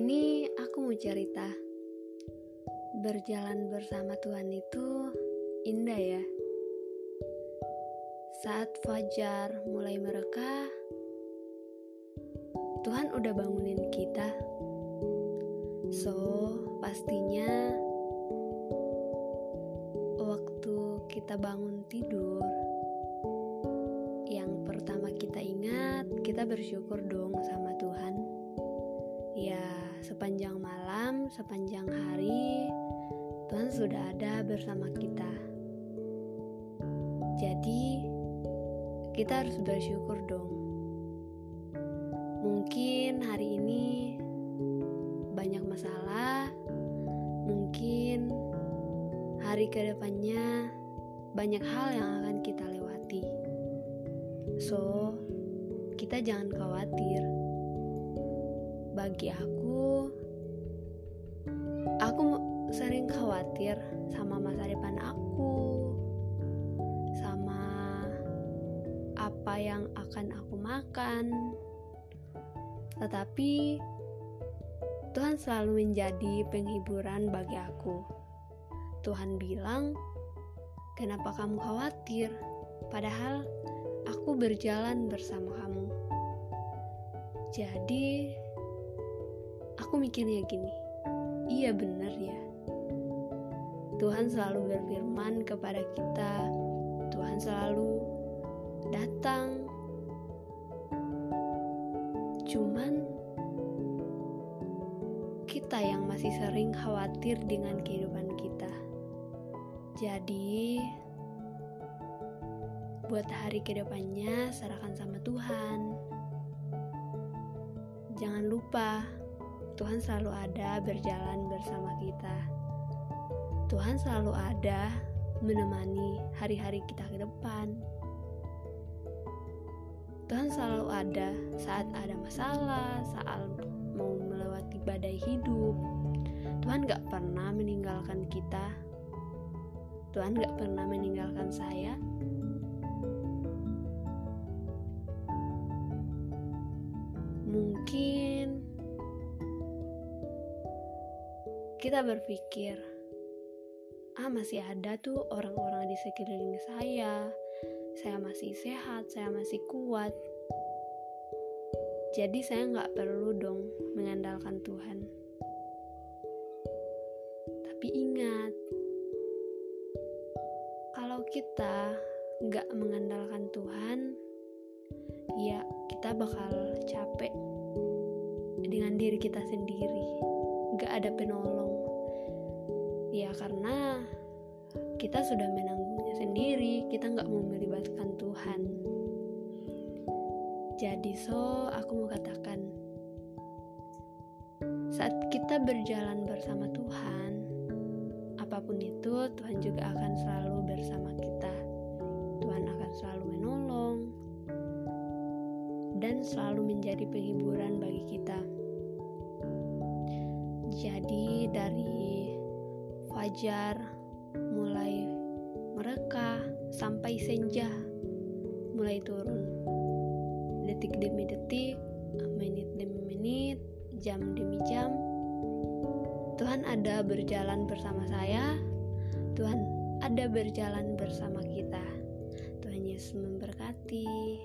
ini aku mau cerita. Berjalan bersama Tuhan itu indah ya. Saat fajar mulai mereka, Tuhan udah bangunin kita. So, pastinya waktu kita bangun tidur, yang pertama kita ingat, kita bersyukur dong sama sepanjang malam, sepanjang hari, Tuhan sudah ada bersama kita. Jadi, kita harus bersyukur dong. Mungkin hari ini banyak masalah, mungkin hari ke depannya banyak hal yang akan kita lewati. So, kita jangan khawatir. Bagi aku, aku sering khawatir sama masa depan aku, sama apa yang akan aku makan. Tetapi Tuhan selalu menjadi penghiburan bagi aku. Tuhan bilang, "Kenapa kamu khawatir? Padahal aku berjalan bersama kamu." Jadi, aku mikirnya gini, iya benar ya. Tuhan selalu berfirman kepada kita, Tuhan selalu datang. Cuman kita yang masih sering khawatir dengan kehidupan kita. Jadi, buat hari ke depannya serahkan sama Tuhan. Jangan lupa, Tuhan selalu ada berjalan bersama kita. Tuhan selalu ada menemani hari-hari kita ke depan. Tuhan selalu ada saat ada masalah, saat mau melewati badai hidup. Tuhan gak pernah meninggalkan kita. Tuhan gak pernah meninggalkan saya. Mungkin kita berpikir, ah masih ada tuh orang-orang di sekeliling saya, saya masih sehat, saya masih kuat. Jadi saya nggak perlu dong mengandalkan Tuhan. Tapi ingat, kalau kita nggak mengandalkan Tuhan, ya kita bakal capek dengan diri kita sendiri. Nggak ada penolong. Ya karena kita sudah menanggungnya sendiri, kita nggak mau melibatkan Tuhan. Jadi so, aku mau katakan, saat kita berjalan bersama Tuhan, apa pun itu, Tuhan juga akan selalu bersama kita. Tuhan akan selalu menolong dan selalu menjadi penghiburan bagi kita. Jadi dari fajar mulai mereka sampai senja mulai turun. Detik demi detik menit demi menit jam demi jam. Tuhan ada berjalan bersama saya. Tuhan ada berjalan bersama kita. Tuhan Yesus memberkati